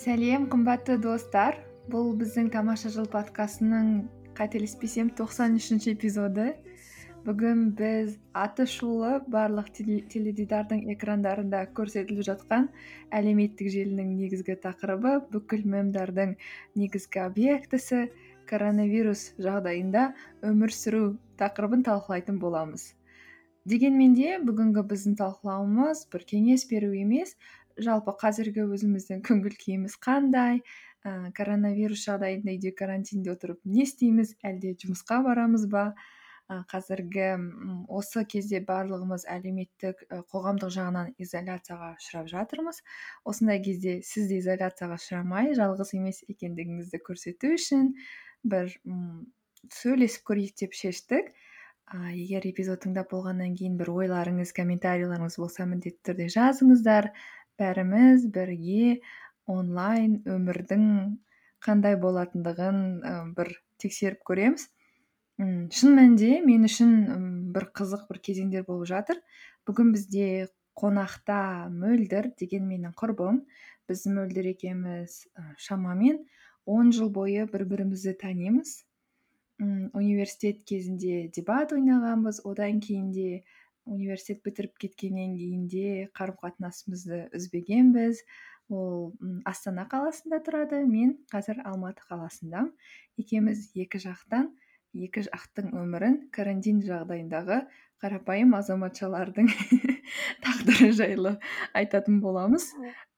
сәлем қымбатты достар. Бұл біздің тамаша жыл подкастының қателеспесем тоқсан үшінші эпизоды. Бүгін біз аты шулы барлық теледидардың экрандарында көрсетіліп жатқан әлеуметтік желінің негізгі тақырыбы бүкіл мемдардың негізгі объектісі коронавирус жағдайында өмір сүру тақырыбын талқылайтын боламыз. Дегенмен де бүгінгі біздің талқылауымыз бір кеңес беру емес жалпы қазіргі өзіміздің көңіл күйіміз қандай? Ә, коронавирус жағдайында үйде карантинде отырып не істейміз? Әлде жұмысқа барамыз ба? Ә, қазіргі осы кезде барлығымыз әлеуметтік ә, қоғамдық жағынан изоляцияға ұшырап жатырмыз. Осындай кезде сіз де изоляцияға ұшырамай жалғыз емес екендігіңізді көрсету үшін бір м сөйлесіп көрейік деп шештік. Ә, егер эпизод тыңдап болғаннан кейін бір ойларыңыз комментарийлеріңіз болса міндетті түрде жазыңыздар. Бәріміз бірге онлайн өмірдің қандай болатындығын бір тексеріп көреміз. М шын мәнінде мен үшін бір қызық бір кезеңдер болып жатыр. Бүгін бізде қонақта мөлдір деген менің құрбым. Біз мөлдір екеуміз шамамен он жыл бойы бір бірімізді танимыз университет кезінде дебат ойнағанбыз. Одан кейін де университет бітіріп кеткеннен кейін де қарым қатынасымызды үзбегенбіз. Ол астана қаласында тұрады мен қазір алматы қаласындамын екеуміз екі жақтан екі жақтың өмірін карантин жағдайындағы қарапайым азаматшалардың тағдыры жайлы айтатын боламыз.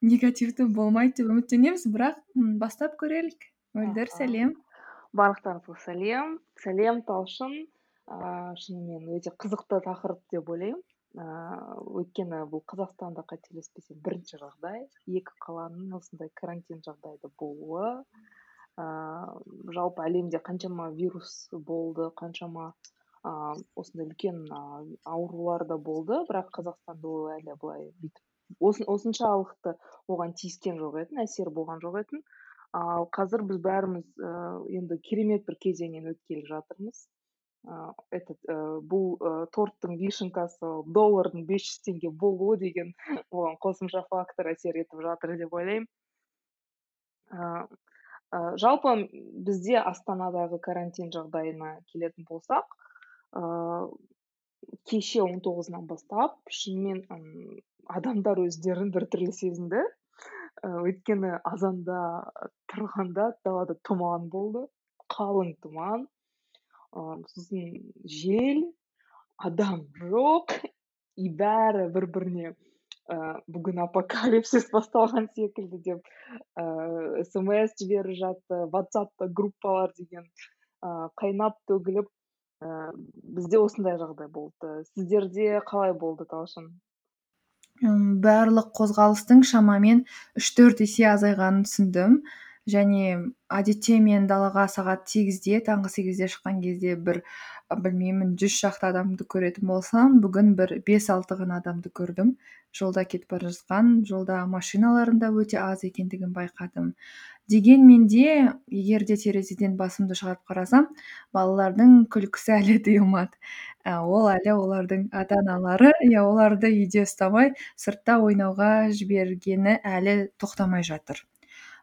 Негативті болмайды деп үміттенеміз бірақ бастап көрелік. Мөлдір сәлем. Барлықтарыңызға сәлем. Сәлем талшын. Ыыы шынымен өте қызықты тақырып деп ойлаймын. Ыыы өйткені бұл қазақстанда қателеспесем бірінші жағдай екі қаланың осындай карантин жағдайда болуы. Ыыы жалпы әлемде қаншама вирус болды қаншама ыыы осындай үлкен аурулар да болды. Бірақ қазақстанда ол әлі былай бүйтіп осыншалықты оған тиіскен жоқ еді әсері болған жоқ еді ал қазір біз бәріміз ыыы енді керемет бір кезеңнен өткелі жатырмыз. Этот э, бұл э, торттың вишенкасы доллардың бес жүз теңге болуы деген оған қосымша фактор әсер етіп жатыр деп ойлаймын жалпы бізде астанадағы карантин жағдайына келетін болсақ кеше он тоғызынан бастап шынымен адамдар өздерін біртүрлі сезінді өйткені азанда тұрғанда далада тұман болды қалың тұман. Сосын жел адам жоқ и бәрі бір біріне ә, бүгін апокалипсис басталған секілді деп ә, смс жіберіп жатты ватсапта группалар деген ә, қайнап төгіліп ә, бізде осындай жағдай болды. Сіздерде қалай болды талшын? Барлық қозғалыстың шамамен үш төрт есе азайғанын түсіндім. Және әдетте мен далаға сағат сегізде таңғы сегізде шыққан кезде бір білмеймін жүз шақты адамды көретін болсам бүгін бір бес алты ғана адамды көрдім. Жолда кетіп бара жатқан жолда машиналардың да өте аз екендігін байқадым. Дегенмен де егер де терезеден басымды шығарып қарасам балалардың күлкісі әлі тыйылмады ә, ол әлі олардың ата аналары иә оларды үйде ұстамай сыртта ойнауға жібергені әлі тоқтамай жатыр.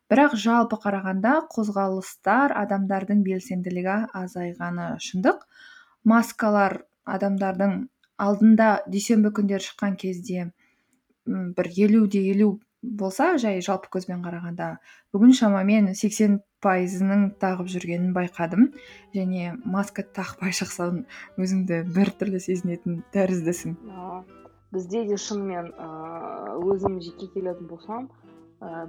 Бірақ жалпы қарағанда қозғалыстар адамдардың белсенділігі азайғаны шындық. Маскалар адамдардың алдында дүйсенбі күндері шыққан кезде бір елу де елу болса жай жалпы көзбен қарағанда бүгін шамамен сексен пайызының тағып жүргенін байқадым. Және маска тақпай шықсаң өзіңді біртүрлі сезінетін тәріздісің. Бізде де шынымен ыыы өзім жеке келетін болсам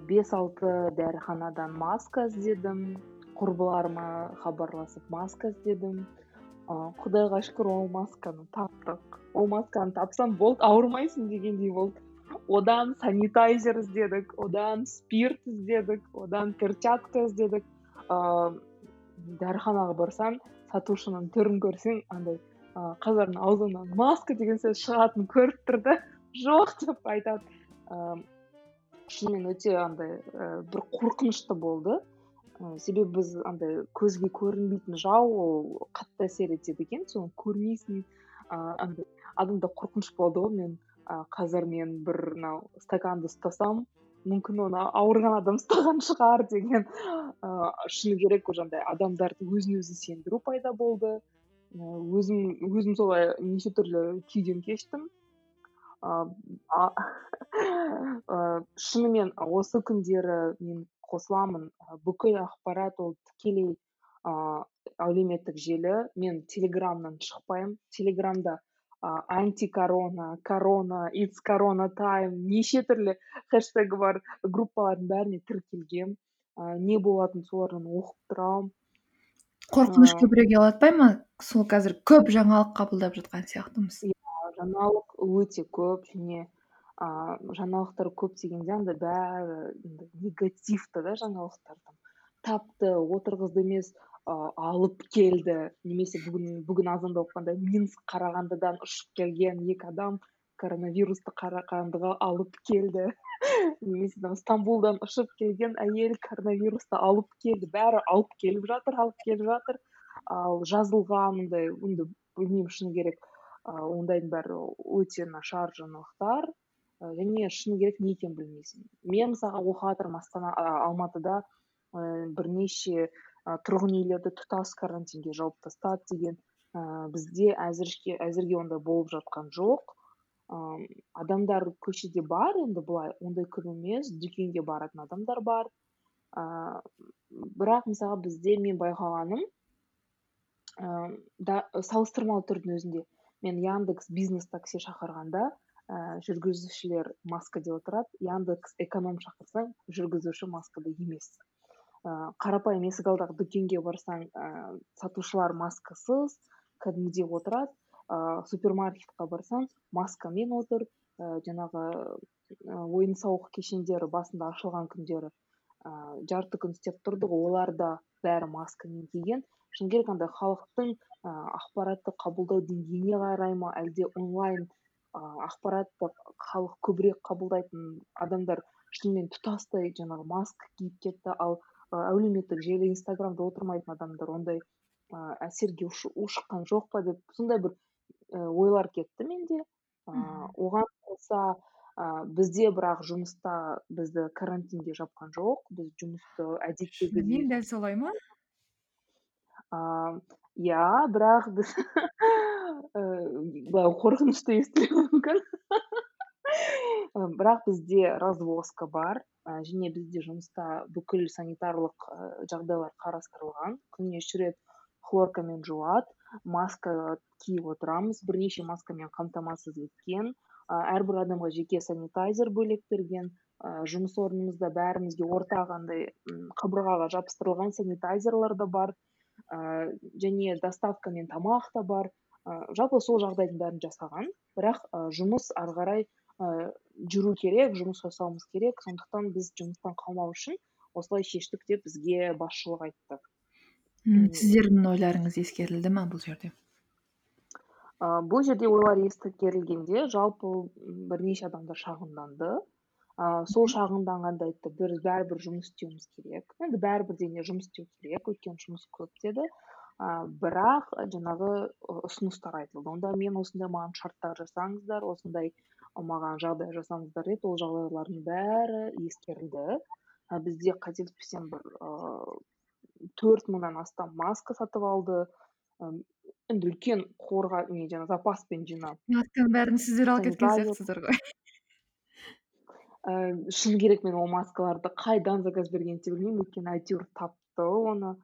бес алты дәріханадан маска іздедім құрбыларыма хабарласып маска іздедім. Ы құдайға шүкір ол масканы таптық. Ол масканы тапсам болды ауырмайсың дегендей болды. Одан санитайзер іздедік одан спирт іздедік одан перчатка іздедік. Ыыы дәріханаға барсаң сатушының түрін көрсең андай ыыы қазірдің аузынан маска деген сөз шығатынын көріп тұр да. Жоқ деп айтады. Шынымен өте андай бір қорқынышты болды. Ә, себебі біз андай көзге көрінбейтін жау ол қатты әсер етеді екен. Соны көрмейсің ыыы андай адамда қорқыныш болды ғой. Мен ә, қазір мен бір мынау стаканды ұстасам мүмкін оны ауырған адам ұстаған шығар деген. Ыыы шыны керек жаңағыдай адамдарды өзін өзі сендіру пайда болды. Өзім өзім солай неше түрлі күйден кештім. шынымен осы күндері мен қосыламын. Бүкіл ақпарат ол тікелей ыыы әлеуметтік желі. Мен телеграмнан шықпаймын. Телеграмда анти корона корона итс корона тайм неше түрлі хэштегі бар группалардың бәріне тіркелгенмін не болатынын солардан оқып тұрамын. Қорқыныш көбірек ұялатпай ма? Сол қазір көп жаңалық қабылдап жатқан сияқтымыз. иә жаңалық өте көп және ыыы жаңалықтар көп дегенде андай бәрі негативті да жаңалықтар тапты отырғызды емес алып келді. Немесе бүгін бүгін азанда оқығандай минск қарағандыдан ұшып келген екі адам коронавирусты қарағандыға алып келді. Немесе там стамбулдан ұшып келген әйел коронавирусты алып келді. Бәрі алып келіп жатыр алып келіп жатыр. Ал жазылған ондай енді білмеймін шыны керек. ыыы ондайдың бәрі өте нашар жаңалықтар және шыны керек не екенін білмейсің. Мен мысалға оқып жатырмын астана алматыда ыыы бірнеше тұрғын үйлерді тұтас карантинге жауып тастады деген. Ыыы бізде әзірше әзірге ондай болып жатқан жоқ. Ыыы адамдар көшеде бар енді былай ондай көп емес дүкенге баратын адамдар бар. Ыыы бірақ мысалы бізде мен байқағаным да салыстырмалы түрдің өзінде мен яндекс бизнес такси шақырғанда ііі жүргізушілер маскаде отырады яндекс эконом шақырсаң жүргізуші маскада емес. Ыыы қарапайым есік алдағы дүкенге барсаң ыыы сатушылар маскасыз кәдімгідей отырады. Ыыы супермаркетқа барсаң маскамен отыр. Ыыы жаңағы ойын сауық кешендері басында ашылған күндері ыыы жарты күн істеп тұрды олар да бәрі маскамен киген. Шыны керек андай халықтың ыыы ақпаратты қабылдау деңгейіне қарай ма әлде онлайн ыыы ақпаратты халық көбірек қабылдайтын адамдар шынымен тұтастай жаңағы маска киіп кетті ал әлеуметтік желі инстаграмда отырмайтын адамдар ондай ыыы әсерге ушыққан жоқ па деп сондай бір і ойлар кетті менде. Ыыы оған қоса ыыы бізде бірақ жұмыста бізді карантинге жапқан жоқ біз жұмысты әдеттегідей дәл солай ма? Иә бірақ біз ііі былай қорқынышты естілуі мүмкін. Бірақ бізде развозка бар және бізде жұмыста бүкіл санитарлық жағдайлар қарастырылған. Күніне үш рет хлоркамен жуады маска киіп отырамыз бірнеше маскамен қамтамасыз еткен әрбір адамға жеке санитайзер бөлек берген жұмыс орнымызда бәрімізге ортақ андай қабырғаға жабыстырылған санитайзерлар да бар. Ыыы және доставкамен тамақ та бар. Жалпы сол жағдайдың бәрін жасаған. Бірақ жұмыс ары қарай жүру керек жұмыс жасауымыз керек. Сондықтан біз жұмыстан қалмау үшін осылай шештік деп бізге басшылық айтты сіздердің ойларыңыз ескерілді ма бұл жерде? Ыыы бұл жерде ойлар ескерілгенде жалпы бірнеше адамдар шағымданды. Ыыы сол шағымданғанда айтты біз бәрібір жұмыс істеуіміз керек. Енді бәрібір дене жұмыс істеу керек өйткені жұмыс көп деді. Ыыы бірақ жаңағы ұсыныстар айтылды. Онда мен осындай маған шарттар жасаңыздар осындай маған жағдай жасаңыздар деді ол жағдайлардың бәрі ескерілді. Бізде қателеспесем бір ыыы төрт мыңнан астам маска сатып алды. Енді үлкен қорға не жаңағы запаспен жинап. Масканың бәрін сіздер алып кеткен сияқтысыздар ғой. Ііі шыны керек мен ол маскаларды қайдан заказ бергенімді де білмеймін. Өйткені әйтеуір тапты оны.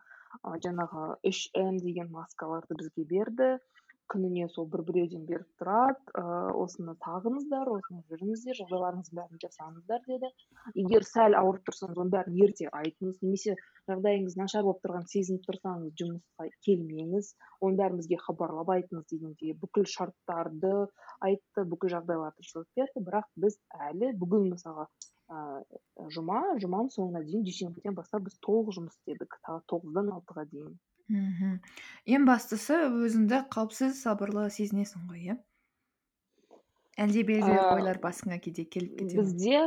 Жаңағы үш м деген маскаларды бізге берді. Күніне сол бір біреуден беріп тұрады ыыы осыны тағыңыздар осыны жүріңіздер жағдайларыңыздың бәрін жасаңыздар деді. Егер сәл ауырып тұрсаңыз оның бәрін ерте айтыңыз немесе жағдайыңыз нашар болып тұрғанын сезініп тұрсаңыз жұмысқа келмеңіз оның бәрін бізге хабарлап айтыңыз дегендей бүкіл шарттарды айтты бүкіл жағдайларды жасап берді. Бірақ біз әлі бүгін мысалға ыыы жұма жұманың соңына дейін дүйсенбіден бастап біз толық жұмыс істедік. Сағат тоғыздан алтыға дейін. Мхм ең бастысы өзіңді қауіпсіз сабырлы сезінесің ғой иә? Әлде белгілі бір ойлар басыңа кейде келіп кете ме? бізде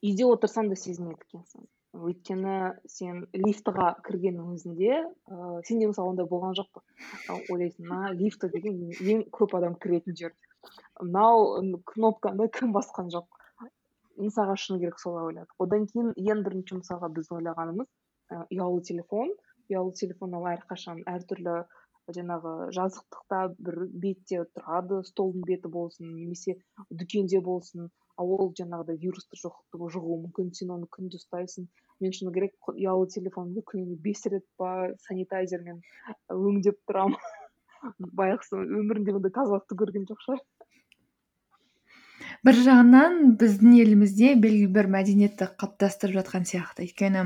үйде отырсаң да сезінеді екенсің. Өйткені сен лифтіға кіргеннің өзінде ыыы сенде мысалы ондай болған жоқ па? Ойлайсың мына лифті деген ең көп адам кіретін жер мынау кнопканы кім басқан жоқ? Мысалға шыны керек солай ойладық одан кейін ең бірінші мысалға біз ойлағанымыз ә, ұялы телефон. Ұялы телефон ол әрқашан әртүрлі жаңағы жазықтықта бір бетте тұрады столдың беті болсын немесе дүкенде болсын. Ал ол жаңағыдай вирусты жұғуы мүмкін. Сен оны күнде ұстайсың. Мен шыны керек ұялы телефонымды күніне бес рет па санитайзермен өңдеп тұрамын. Байғұс өмірінде ондай тазалықты көрген жоқ шығар. Бір жағынан біздің елімізде белгілі бір мәдениетті қалыптастырып жатқан сияқты. Өйткені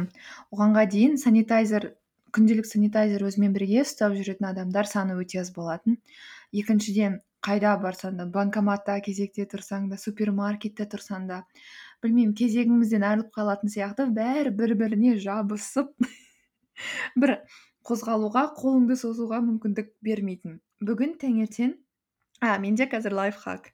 оғанға дейін санитайзер күнделік санитайзер өзімен бірге ұстап жүретін адамдар саны өте аз болатын. Екіншіден қайда барсаң да банкоматта кезекте тұрсаң да супермаркетте тұрсаң да білмеймін кезегіңізден айырылып қалатын сияқты бәрі бір біріне жабысып бір қозғалуға қолыңды созуға мүмкіндік бермейтін. Бүгін таңертең а менде қазір лайфхак.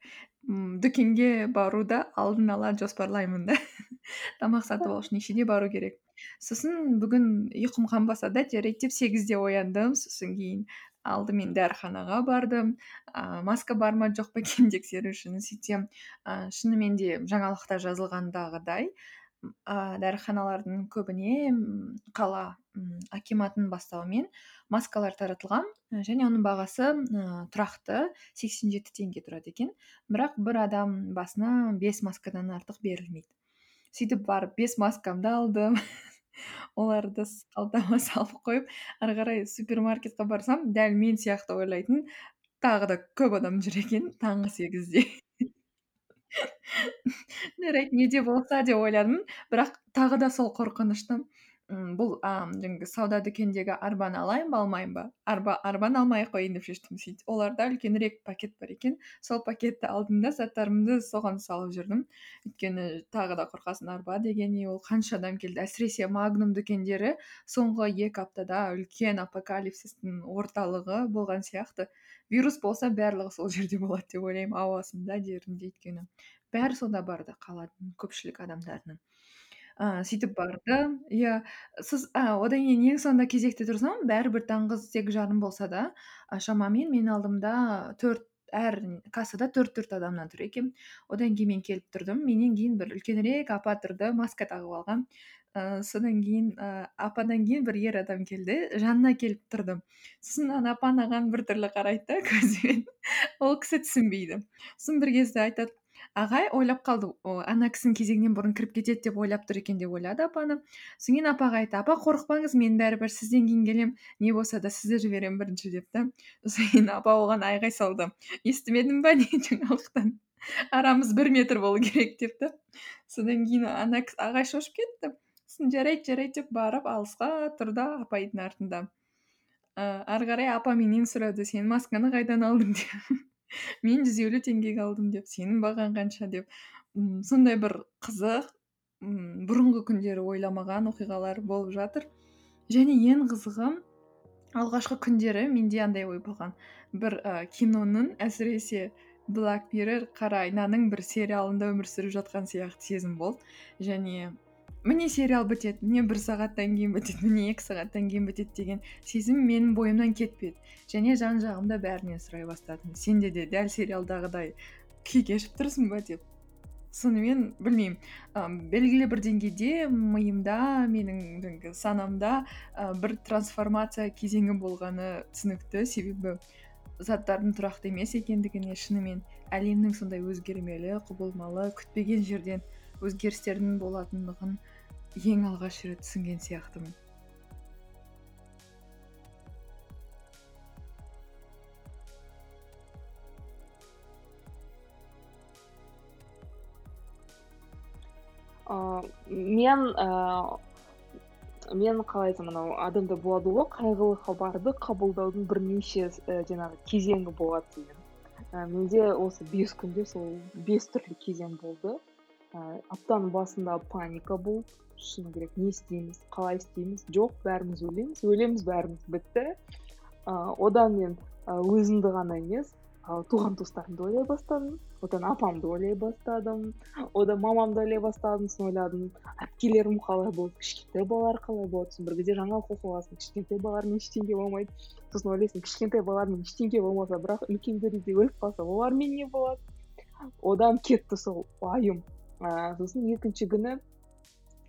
Ммм дүкенге баруды алдын ала жоспарлаймын да. Тамақ сатып алу үшін нешеде бару керек. Сосын бүгін ұйқым қанбаса да жарайды деп сегізде ояндым. Сосын кейін алдымен дәріханаға бардым. Ә, маска бар ма жоқ па екенін тексеру үшін сөйтсем ә, шынымен де жаңалықта жазылғандағыдай ә, дәріханалардың көбіне қала акиматтың бастауымен маскалар таратылған және оның бағасы ә, тұрақты 87 жеті теңге тұрады екен. Бірақ бір адам басына бес маскадан артық берілмейді. Сөйтіп барып бес маскамды алдым. Оларды қалтама салып қойып ары қарай супермаркетке барсам дәл мен сияқты ойлайтын тағы да көп адам жүр екен таңғы сегізде. Жарайды не де болса деп ойладым. Бірақ тағы да сол қорқынышты бұл жаңағы сауда дүкеніндегі арбаны алайын ба алмайын ба? Арба арбаны алмай ақ қояйын деп шештім сөйтіп оларда үлкенірек пакет бар екен. Сол пакетті алдым да заттарымды соған салып жүрдім. Өйткені тағы да қорқасың арба деген не ол қанша адам келді. Әсіресе магнум дүкендері соңғы екі аптада үлкен апокалипсистің орталығы болған сияқты. Вирус болса барлығы сол жерде болады деп ойлаймын ауасында жерінде өйткені. Бәрі сонда барды қаланың көпшілік адамдарының. Ыыы сөйтіп барды иә сіз а одан кейін ең соңында кезекте тұрсам бәрібір таңғы сегіз жарым болса да шамамен мен алдымда төрт әр кассада төрт төрт адамнан тұр екен. Одан кейін мен келіп тұрдым. Менен кейін бір үлкенірек апа тұрды маска тағып алған. Ыыы содан кейін ыыы ападан кейін бір ер адам келді жанына келіп тұрды сосын ана апа маған біртүрлі қарайды да көзімен. Ол кісі түсінбейді. Сосын бір кезде айтады ағай ойлап қалды ана кісінің кезегінен бұрын кіріп кетеді деп ойлап тұр екен деп ойлады апаны. Содан кейін апаға айтты апа қорықпаңыз мен бәрібір сізден кейін келемін не болса да сізді жіберемін бірінші деп та содан кейін апа оған айғай салды. Естімедің ба? не жаңалықтан арамыз бір метр болу керек деп та содан кейін ана ағай шошып кетті. Сосын жарайды жарайды деп барып алысқа тұрды апайдың артында. Ыыы ары қарай апа менен сұрады сен масканы қайдан алдың? деп. мен жүз елу теңгеге алдым деп сенің бағаң қанша? деп м сондай бір қызық м бұрынғы күндері ойламаған оқиғалар болып жатыр. Және ең қызығы алғашқы күндері менде андай ой болған. Бір ә, киноның әсіресе блак миррор қара айнаның бір сериалында өмір сүріп жатқан сияқты сезім болды. Және міне сериал бітеді міне бір сағаттан кейін бітеді міне екі сағаттан кейін бітеді деген сезім менің бойымнан кетпеді. Және жан жағымда бәрінен сұрай бастадым. Сенде де дәл сериалдағыдай күй кешіп тұрсың ба деп. Сонымен білмеймін. Ә, белгілі бір деңгейде миымда менің жаңағы санамда ә, бір трансформация кезеңі болғаны түсінікті себебі заттардың тұрақты емес екендігіне шынымен әлемнің сондай өзгермелі құбылмалы күтпеген жерден өзгерістердің болатындығын ең алғаш рет түсінген сияқтымын. Мен мен қалай айтсам анау адамда болады ғой қайғылы хабарды қабылдаудың бірнеше ә, жаңағы кезеңі болады деген менде осы бес күнде сол бес түрлі кезең болды. Аптаның басында паника болды. Шыны керек не істейміз қалай істейміз? Жоқ бәріміз өлеміз өлеміз бәріміз бітті. Ыыы одан мен өзімді ғана емес туған туыстарымды ойлай бастадым. Одан апамды ойлай бастадым. Одан мамамды ойлай бастадым сосын ойладым. Әпкелерім қалай болады кішкентай балалар қалай болады? Сосын бір кезде жаңалық оқып аласың. Кішкентай балалармен ештеңе болмайды. Сосын ойлайсың кішкентай балалармен ештеңе болмаса бірақ үлкендері де өліп қалса олармен не болады? Одан кетті сол уайым ыыы сосын екінші күні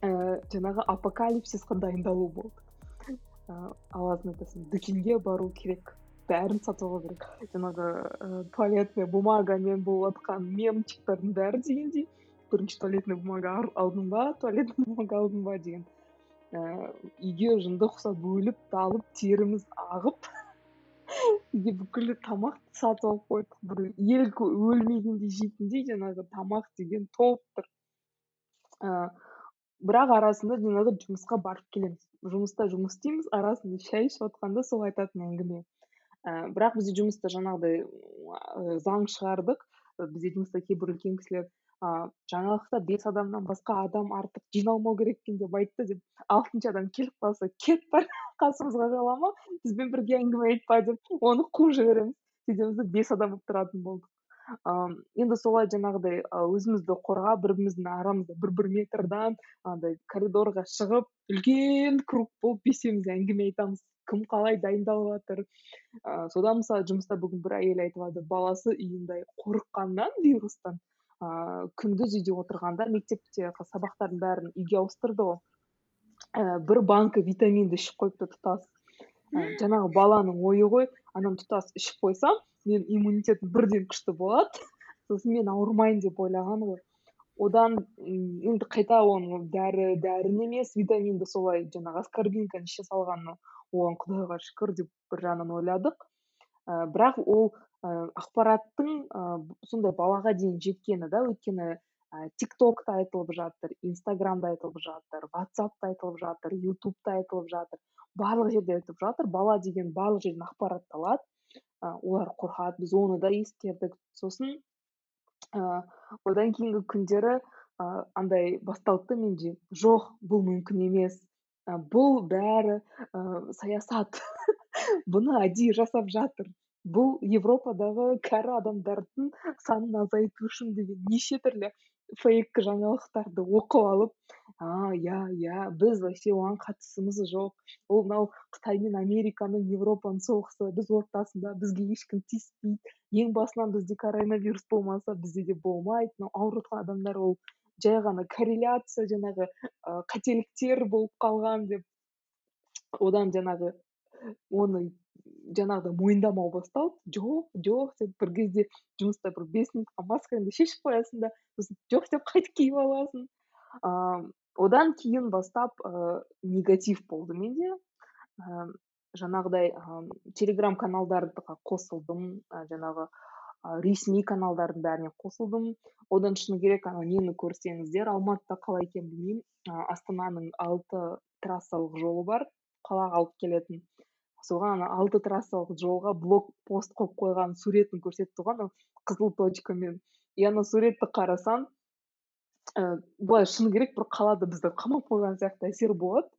ііі жаңағы апокалипсисқа дайындалу болды. Ыыы алатын айтасың дүкенге бару керек бәрін сатып алу керек. Жаңағы ыыы туалетная бумагамен болып жатқан мемчиктардың бәрі дегендей бірінші туалетная бумага алдың ба туалетная бумага алдың ба деген. Ііі үйге жынды ұқсап өліп талып теріміз ағып үйге бүкіл тамақты сатып алып қойдық бір ел өлмегендей жейтіндей жаңағы тамақ деген толып тұр. Ыыы бірақ арасында жаңағы жұмысқа барып келеміз. Жұмыста жұмыс істейміз арасында шай ішіп жатқанда сол айтатын әңгіме. Ііі бірақ бізде жұмыста жаңағыдай заң шығардық. Бізде жұмыста кейбір үлкен кісілер ыыы жаңалықта бес адамнан басқа адам артық жиналмау керек екен деп айтты деп алтыншы адам келіп қалса кет бар қасымызға жолама бізбен бірге әңгіме айтпа деп оны қуып жібереміз. Сөйтеміз бес адам болып тұратын болдық. Ыыы енді солай жаңағыдай өзімізді қорғап бір біріміздің арамызда бір бір метрдан андай коридорға шығып үлкен круг болып бесеуміз әңгіме айтамыз. Кім қалай дайындалып жатыр? Ыыы содан мысалы жұмыста бүгін бір әйел айтып жатыр баласы үйінде қорыққаннан вирустан. Ыыы күндіз үйде отырғанда мектепте сабақтардың бәрін үйге ауыстырды ғой. Ііі бір банка витаминді ішіп қойыпты тұтас. Жаңағы баланың ойы ғой. Ананы тұтас ішіп қойсам менің иммунитетім бірден күшті болады. Сосын мен ауырмайын деп ойлаған ғой. Одан енді қайта оны дәрі дәріні емес витаминді солай жаңағы аскорбинканы іше салғаны оған құдайға шүкір деп бір жағынан ойладық. Ә, бірақ ол ақпараттың ә, сондай балаға дейін жеткені да өйткені ә, тик токта айтылып жатыр инстаграмда айтылып жатыр ватсапта айтылып жатыр ютубта айтылып жатыр. Барлық жерде айтылып жатыр бала деген барлық жерден ақпаратты алады олар қорқады біз оны да ескердік. Сосын ыыы одан кейінгі күндері ыыы андай басталды менде. Жоқ бұл мүмкін емес. Бұл бәрі ыыы саясат. Бұны әдейі жасап жатыр. Бұл европадағы кәрі адамдардың санын азайту үшін деген неше түрлі фейк жаңалықтарды оқып алып а иә иә біз вообще оған қатысымыз жоқ. Ол мынау қытай мен американың европаның соғысы біз ортасында бізге ешкім тиіспейді. Ең басынан бізде коронавирус болмаса бізде де болмайды мынау ауырып жатқан адамдар ол жай ғана корреляция жаңағы ы қателіктер болып қалған деп. Одан жаңағы оны жаңағыдай мойындамау басталды жоқ жоқ деп бір кезде жұмыста бір бес минутқа маскаңды шешіп қоясың да сосын жоқ деп қайтып киіп аласың ыыы одан кейін бастап ыыы негатив болды менде ыыы жаңағыдай ыыы телеграм каналдарға қосылдым жаңағы ресми каналдардың бәріне қосылдым одан шыны керек ана нені көрсеңіздер алматыда қалай екенін білмеймін астананың алты трассалық жолы бар қалаға алып келетін. Соған алты трассалық жолға блок пост қойып қойған суретін көрсетіп тұрған қызыл точкамен. И ана суретті қарасам ііі былай шыны керек бір қалада бізді қамап қойған сияқты әсер болады.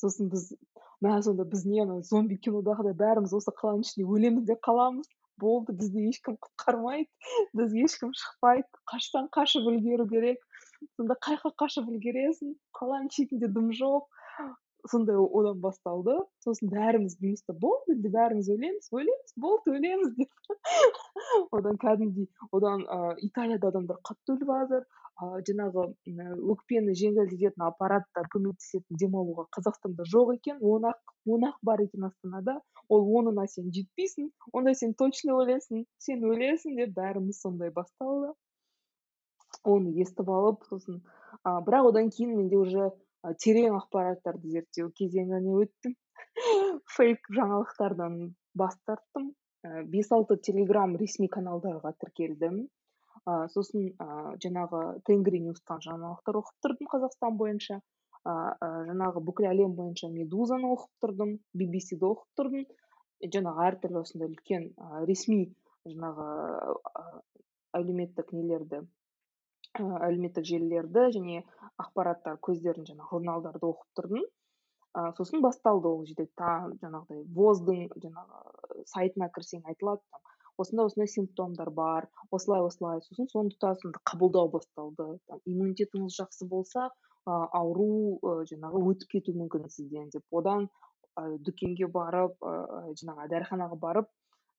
Сосын біз мә сонда біз не ана зомби кинодағыдай бәріміз осы қаланың ішінде өлеміз де қаламыз. Болды бізді ешкім құтқармайды бізге ешкім шықпайды. Қашсаң қашып үлгеру керек. Сонда қай жаққа қашып үлгересің? Қаланың шетінде дым жоқ. Сондай одан басталды. Сосын бәріміз жұмыста болды енді бәріміз өлеміз өлеміз болды өлеміз деп. Одан кәдімгідей одан ыыы италияда адамдар қатты өліп жатыр ыыы жаңағы өкпені жеңілдететін аппараттар көмектесетін демалуға қазақстанда жоқ екен. Он ақ он ақ бар екен астанада. Ол онына сен жетпейсің онда сен точно өлесің сен өлесің деп бәріміз сондай басталды. Оны естіп алып сосын ы бірақ одан кейін менде уже терең ақпараттарды зерттеу кезеңіне өттім. Фейк жаңалықтардан бас тарттым. І бес алты телеграм ресми каналдарға тіркелдім. Ыыы сосын ыыы жаңағы тенгринюстан жаңалықтар оқып тұрдым қазақстан бойынша. Ыыы жаңағы бүкіл әлем бойынша медузаны оқып тұрдым ды оқып тұрдым. Жаңағы әртүрлі осындай үлкен ресми жаңағы әлеуметтік нелерді әлеуметтік желілерді және ақпараттар көздерін жаңағы журналдарды оқып тұрдым. Ыыы сосын басталды ол жерде жаңағыдай воздың жаңағы сайтына кірсең айтылады осындай осындай симптомдар бар осылай осылай. Сосын соны тұтасыңды қабылдау басталды. Там иммунитетіңіз жақсы болса ы ауру ы жаңағы өтіп кетуі мүмкін сізден деп. Одан дүкенге барып ы жаңағы дәріханаға барып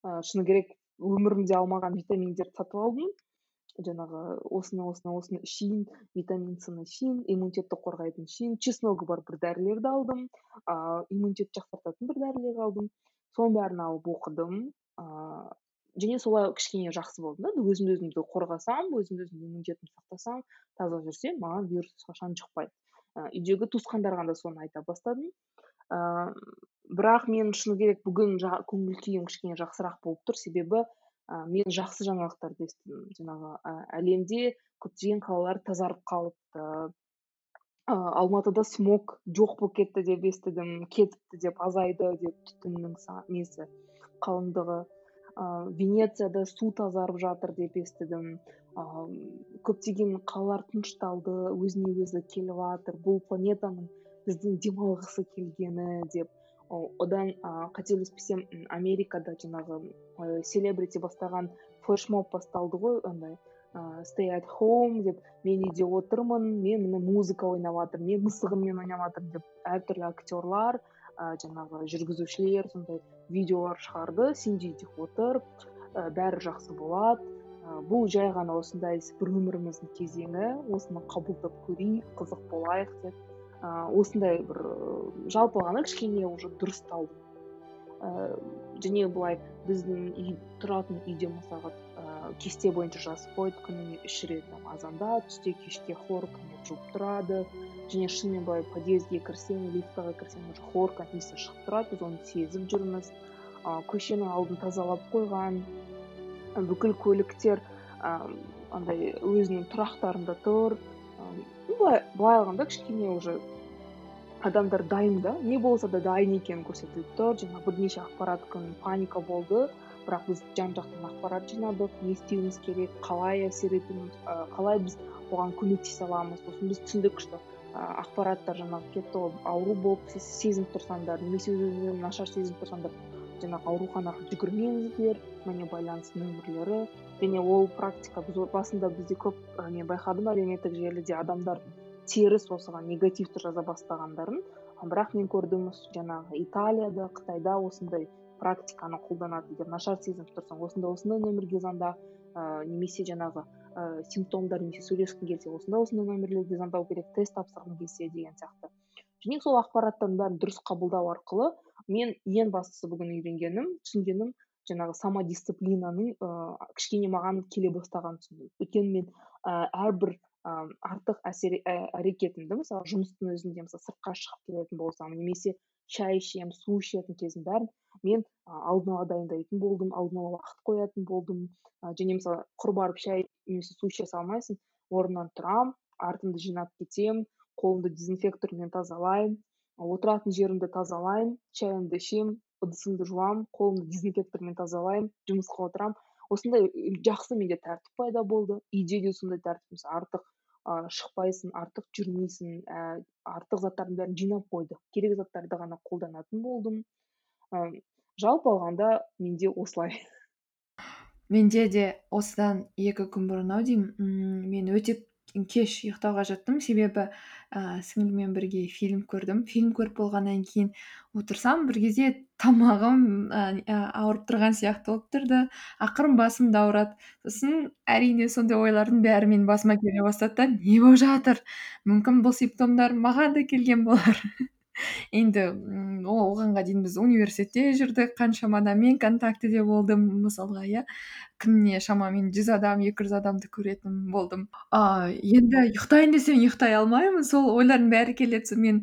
ы шыны керек өмірімде алмаған витаминдерді сатып алдым. Жаңағы осыны осыны осыны ішейін витамин сны ішейін иммунитетті қорғайтын ішейін чесногы бар бір дәрілерді алдым ыыы иммунитетті жақсартатын бір дәрілер алдым. Соның бәрін алып оқыдым ыыы және солай кішкене жақсы болдым да өзімді өзімді қорғасам өзімді өзім иммунитетімді сақтасам таза жүрсем маған вирус ешқашан жұқпайды үйдегі туысқандарға да соны айта бастадым. Ыыы бірақ мен шыны керек бүгін көңіл күйім кішкене жақсырақ болып тұр. Себебі ә, мен жақсы жаңалықтарды естідім жаңағы ә, әлемде көптеген қалалар тазарып қалыпты. Ә, алматыда смог жоқ болып кетті деп естідім кетіпті деп азайды деп түтіннің несі қалыңдығы. Ә, венецияда су тазарып жатыр деп естідім. Ә, көптеген қалалар тынышталды өзіне өзі келіп жатыр бұл планетаның біздің демалғысы келгені деп одан ыыы қателеспесем америкада жаңағы селебрити бастаған флешмоб басталды ғой андай ыыы stay at home деп мен үйде отырмын мен міне музыка ойнап жатырмын мен мысығыммен ойнап жатырмын деп әртүрлі актерлар ыыы жаңағы жүргізушілер сондай видеолар шығарды сен де үйде отыр ә, бәрі жақсы болады ә, бұл жай ғана осындай бір өміріміздің кезеңі осыны қабылдап көрейік қызық болайық деп. Ыыы осындай бір жалпы алғанда кішкене уже дұрысталдым ііі және былай біздің үй тұратын үйде мысалға ыыы кесте бойынша жазып қойды күніне үш рет там азанда түсте кешке хлоркамен жуып тұрады. Және шынымен былай подъездге кірсең лифтаға кірсең уже хлорка иісі шығып тұрады біз оны сезіп жүрміз. Ы көшенің алдын тазалап қойған бүкіл көліктер ыыы андай өзінің тұрақтарында тұр. Былай былай алғанда кішкене уже адамдар дайын да? Не болса да дайын екенін көрсетіліп тұр жаңағы бірнеше ақпарат күн паника болды бірақ біз жан жақтан ақпарат жинадық не істеуіміз керек қалай әсер етуіміз қалай біз оған көмектесе аламыз сосын біз түсіндік что ақпараттар жаңағы кетті ғой ауру болып сезініп тұрсаңдар немесе өз нашар сезініп тұрсаңдар жаңағы ауруханаға жүгірмеңіздер міне байланыс нөмірлері және ол практика біз басында бізде көп мен байқадым әлеуметтік желіде адамдар теріс осыған негативті жаза бастағандарын бірақ мен көрдім жаңағы италияда қытайда осындай практиканы қолданады егер нашар сезініп тұрсаң осындай осындай нөмірге звонда ыыы немесе жаңағы ыыы симптомдар немесе сөйлескің келсе осындай осындай нөмірлерге звондау керек тест тапсырғың келсе деген сияқты. Және сол ақпараттардың бәрін дұрыс қабылдау арқылы мен ең бастысы бүгін үйренгенім түсінгенім жаңағы самодисциплинаның ыыы кішкене маған келе бастағанын түсіндім. Өйткені мен ыыы әрбір ыыы артық әсер әрекетімді мысалы жұмыстың өзінде мысалы сыртқа шығып келетін болсам немесе шай ішемін су ішетін кездің бәрін мен алдын ала дайындайтын болдым алдын ала уақыт қоятын болдым. Және мысалы құр барып шай немесе су іше салмайсың орнымнан тұрамын артымды жинап кетемін қолымды дезинфектормен тазалаймын. Отыратын жерімді тазалаймын шайымды ішемін ыдысымды жуамын қолымды дезинфектормен тазалаймын жұмысқа отырамын. Осындай жақсы менде тәртіп пайда болды. Үйде де сондай тәртіп мысалы артық ыыы шықпайсың артық жүрмейсің ііі артық заттардың бәрін жинап қойды. Керек заттарды ғана қолданатын болдым. Ыыы жалпы алғанда менде осылай. Менде де осыдан екі күн бұрын ау деймін. Мен өте кеш ұйықтауға жаттым. Себебі ііі сіңліммен бірге фильм көрдім. Фильм көріп болғаннан кейін отырсам бір кезде тамағым ііі ауырып тұрған сияқты болып тұрды. Ақырын басым да ауырады сосын әрине сондай ойлардың бәрі менің басыма келе бастады да не болып жатыр? Мүмкін бұл симптомдар маған да келген болар. Енді оғанға дейін біз университетте жүрдік қаншама адаммен контактіде болдым мысалға иә. Күніне шамамен жүз адам екі жүз адамды көретін болдым. А енді ұйықтайын десем ұйықтай алмаймын. Сол ойлардың бәрі келеді. Мен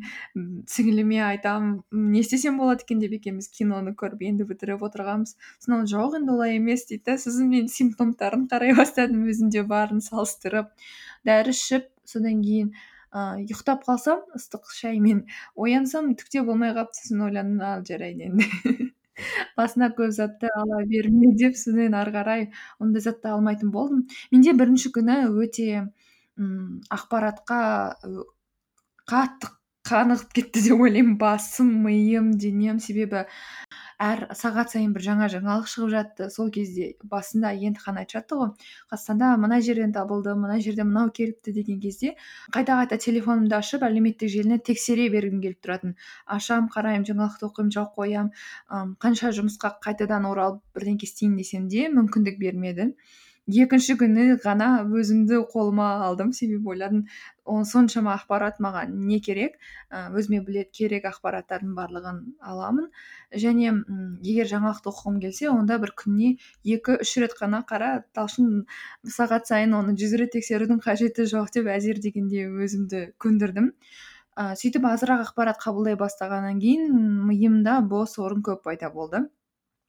сіңіліме айтамын не істесем болады екен деп екеуміз киноны көріп енді бітіріп отырғанбыз. Ол жоқ енді олай емес дейді. Да сосын мен симптомдарын қарай бастадым өзімде барын салыстырып. Дәрі ішіп содан кейін ұйықтап қалсам ыстық шаймен оянсам түк те болмай қалыпты сосын ойландым ал жарайды енді басына көп затты ала берме деп содан ары қарай ондай затты алмайтын болдым. Менде бірінші күні өте ммм ақпаратқа қатты қанығып кетті деп ойлаймын. Басым миым денем себебі әр сағат сайын бір жаңа жаңалық шығып жатты. Сол кезде басында емтихан айтып жатты ғой. Қазақстанда мына жерден табылды мына жерде мынау келіпті деген кезде қайта қайта телефонымды ашып әлеуметтік желіні тексере бергім келіп тұратын. Ашамын қараймын жаңалықты оқимын жауып қоямын қанша жұмысқа қайтадан оралып бірдеңке істейін десем де мүмкіндік бермеді. Екінші күні ғана өзімді қолыма алдым. Себебі ойладым оны соншама ақпарат маған не керек өзіме білет керек ақпараттардың барлығын аламын және егер жаңалықты оқығым келсе онда бір күніне екі үш рет қана қара талшын сағат сайын оны жүз рет тексерудің қажеті жоқ деп әзер дегенде өзімді көндірдім. Ә, сөйтіп азырақ ақпарат қабылдай бастағаннан кейін миымда бос орын көп пайда болды.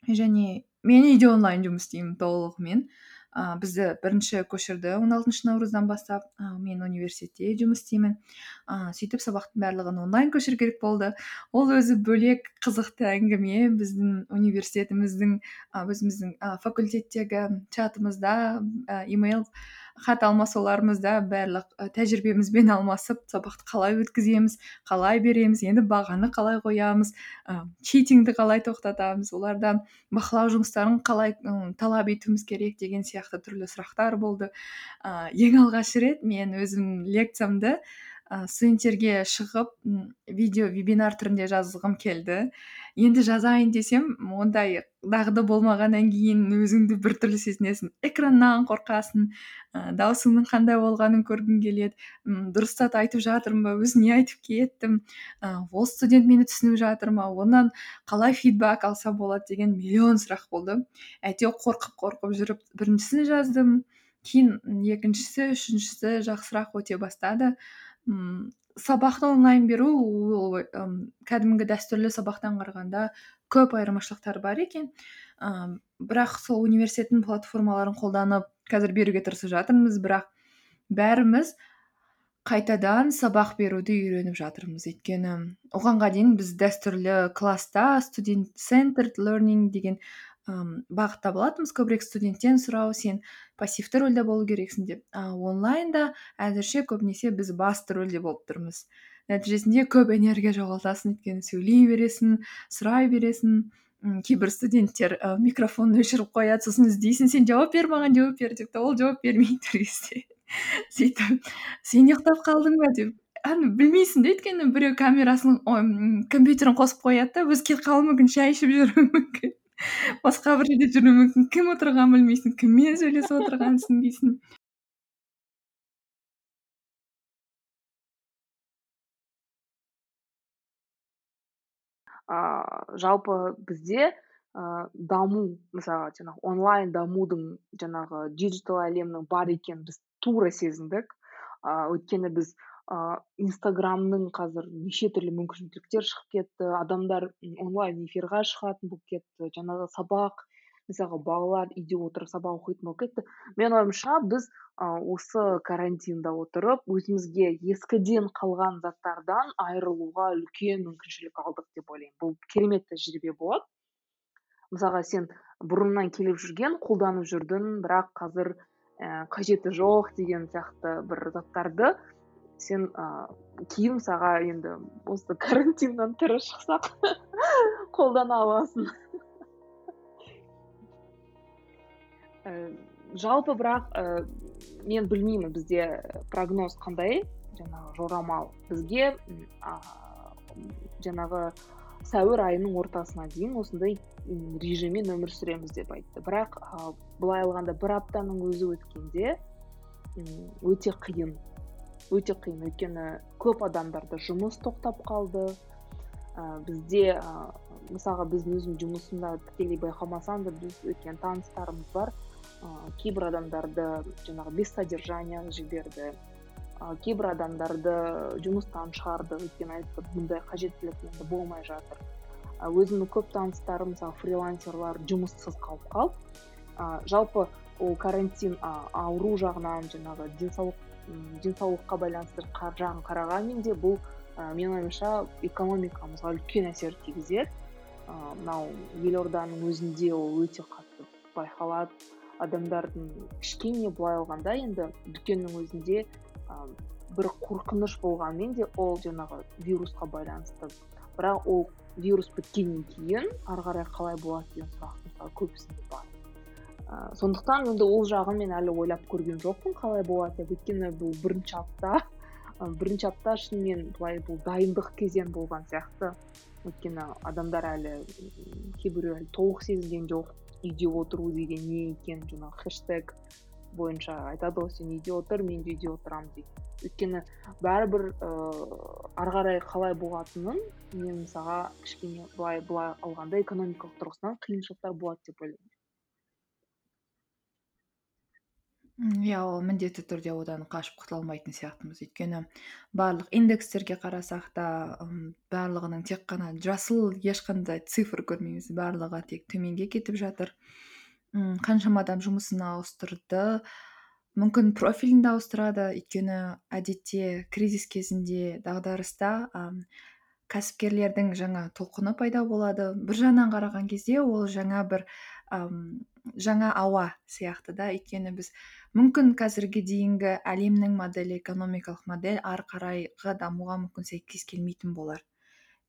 Және мен үйде онлайн жұмыс істеймін толығымен. Ә, бізді бірінші көшірді он алтыншы наурыздан бастап ә, мен университетте жұмыс істеймін. Ә, сөйтіп сабақтың барлығын онлайн көшіру керек болды. Ол өзі бөлек қызықты әңгіме. Біздің университетіміздің өзіміздің факультеттегі чатымызда имейл хат алмасуларымызда барлық тәжірибемізбен алмасып сабақты қалай өткіземіз қалай береміз енді бағаны қалай қоямыз ә, қалай тоқтатамыз олардан бақылау жұмыстарын қалай талап етуіміз керек деген сияқты түрлі сұрақтар болды. Ең алғаш рет мен өзім лекциямды ә, студенттерге шығып видео вебинар түрінде жазғым келді. Енді жазайын десем ондай дағды болмағаннан кейін өзіңді біртүрлі сезінесің. Экраннан қорқасың. Ә, даусыңның қандай болғанын көргің келеді. М дұрыстап айтып жатырмын ба өзім не айтып кеттім? Ә, ол студент мені түсініп жатыр ма? Онан қалай фидбак алса болады деген миллион сұрақ болды. Әйтеуір қорқып қорқып жүріп біріншісін жаздым. Кейін екіншісі үшіншісі жақсырақ өте бастады. Сабақты онлайн беру ол кәдімгі дәстүрлі сабақтан қарағанда көп айырмашылықтар бар екен. Ыыы бірақ сол университеттің платформаларын қолданып қазір беруге тырысып жатырмыз бірақ бәріміз қайтадан сабақ беруді үйреніп жатырмыз. Өйткені оғанға дейін біз дәстүрлі класста студент центрд learning деген ым бағытта болатынбыз көбірек студенттен сұрау сен пассивті рөлде болу керексің деп. А онлайнда әзірше көбінесе біз басты рөлде болып тұрмыз. Нәтижесінде көп энергия жоғалтасың өйткені сөйлей бересің сұрай бересің. Кейбір студенттер і микрофонды өшіріп қояды сосын іздейсің сен жауап бер маған жауап бер деп ол жауап бермейді бір кезде сөйтіп сен ұйықтап қалдың ба? деп. Аны білмейсің да өйткені біреу камерасын компьютерін қосып қояды да өзі кетіп қалуы мүмкін шай ішіп жүруі мүмкін. Басқа бір жерде жүруі мүмкін. Кім отырғанын білмейсің кіммен сөйлесіп отырғанын түсінбейсің ыыы жалпы бізде ыыы даму мысалға жаңағы онлайн дамудың жаңағы диджитал әлемнің бар екенін біз тура сезіндік. Ыыы өйткені біз ыыы инстаграмның қазір неше түрлі мүмкіншіліктер шығып кетті. Адамдар онлайн эфирға шығатын болып кетті. Жаңағы сабақ мысалға балалар үйде отырып сабақ оқитын болып кетті. Менің ойымша біз осы карантинда отырып өзімізге ескіден қалған заттардан айырылуға үлкен мүмкіншілік алдық деп ойлаймын. Бұл керемет тәжірибе болады. Мысалға сен бұрыннан келіп жүрген қолданып жүрдің бірақ қазір ә, қажеті жоқ деген сияқты бір заттарды сен ыыы кейін саған енді осы карантиннен тірі шықсақ қолдана аласың. Ә, жалпы бірақ ә, мен білмеймін бізде прогноз қандай. Жаңағы жорамал бізге ә, жаңағы сәуір айының ортасына дейін осындай режиммен өмір сүреміз деп айтты. Бірақ ә, былай алғанда бір аптаның өзі өткенде өте қиын. Өте қиын. Өйткені көп адамдарда жұмыс тоқтап қалды. Ә, бізде ә, мысалға біздің өзім жұмысымда тікелей байқамасам да біз өйткені таныстарымыз бар. Ә, кейбір адамдарды жаңағы без содержания жіберді. Ә, кейбір адамдарды жұмыстан шығарды. Өйткені айтты бұндай қажеттілік енді болмай жатыр. Ә, өзімнің көп таныстарым мысалы фрилансерлар жұмыссыз қалып қалды ә, жалпы ол карантин ә, ауру жағынан жаңағы денсаулық денсаулыққа байланысты жағын қарағанмен де бұл ә, менің ойымша экономикамызға үлкен әсер тигізеді. Мынау елорданың өзінде ол өте қатты байқалады. Адамдардың кішкене былай алғанда енді дүкеннің өзінде ә, бір қорқыныш болғанмен де ол жаңағы вирусқа байланысты. Бірақ ол вирус біткеннен кейін ары қарай қалай болады деген сұрақ мысалы көбісінде бар. Ә, сондықтан енді ол жағын мен әлі ойлап көрген жоқпын қалай болады. Деп өйткені бұл бірінші апта. Бірінші апта шынымен былай бұл дайындық кезең болған сияқты. Өйткені адамдар әлі кейбіреу әлі толық сезген жоқ. Үйде отыру деген не екенін жаңағы хэштег бойынша айтады ғой сен үйде отыр мен де үйде отырамын дейді. Өйткені бәрібір ыыы ары қарай қалай болатынын мен мысалға кішкене былай былай алғанда экономикалық тұрғысынан қиыншылықтар болады деп ойлаймын. Иә ол міндетті түрде одан қашып құтыла алмайтын сияқтымыз. Өйткені барлық индекстерге қарасақ та барлығының тек қана жасыл ешқандай цифр көрмейміз. Барлығы тек төменге кетіп жатыр. М қаншама адам жұмысын ауыстырды мүмкін профилін де ауыстырады. Өйткені әдетте кризис кезінде дағдарыста кәсіпкерлердің жаңа толқыны пайда болады. Бір жағынан қараған кезде ол жаңа бір жаңа ауа сияқты да өйткені біз мүмкін қазірге дейінгі әлемнің моделі экономикалық модель ары қарайғы дамуға мүмкін сәйкес келмейтін болар.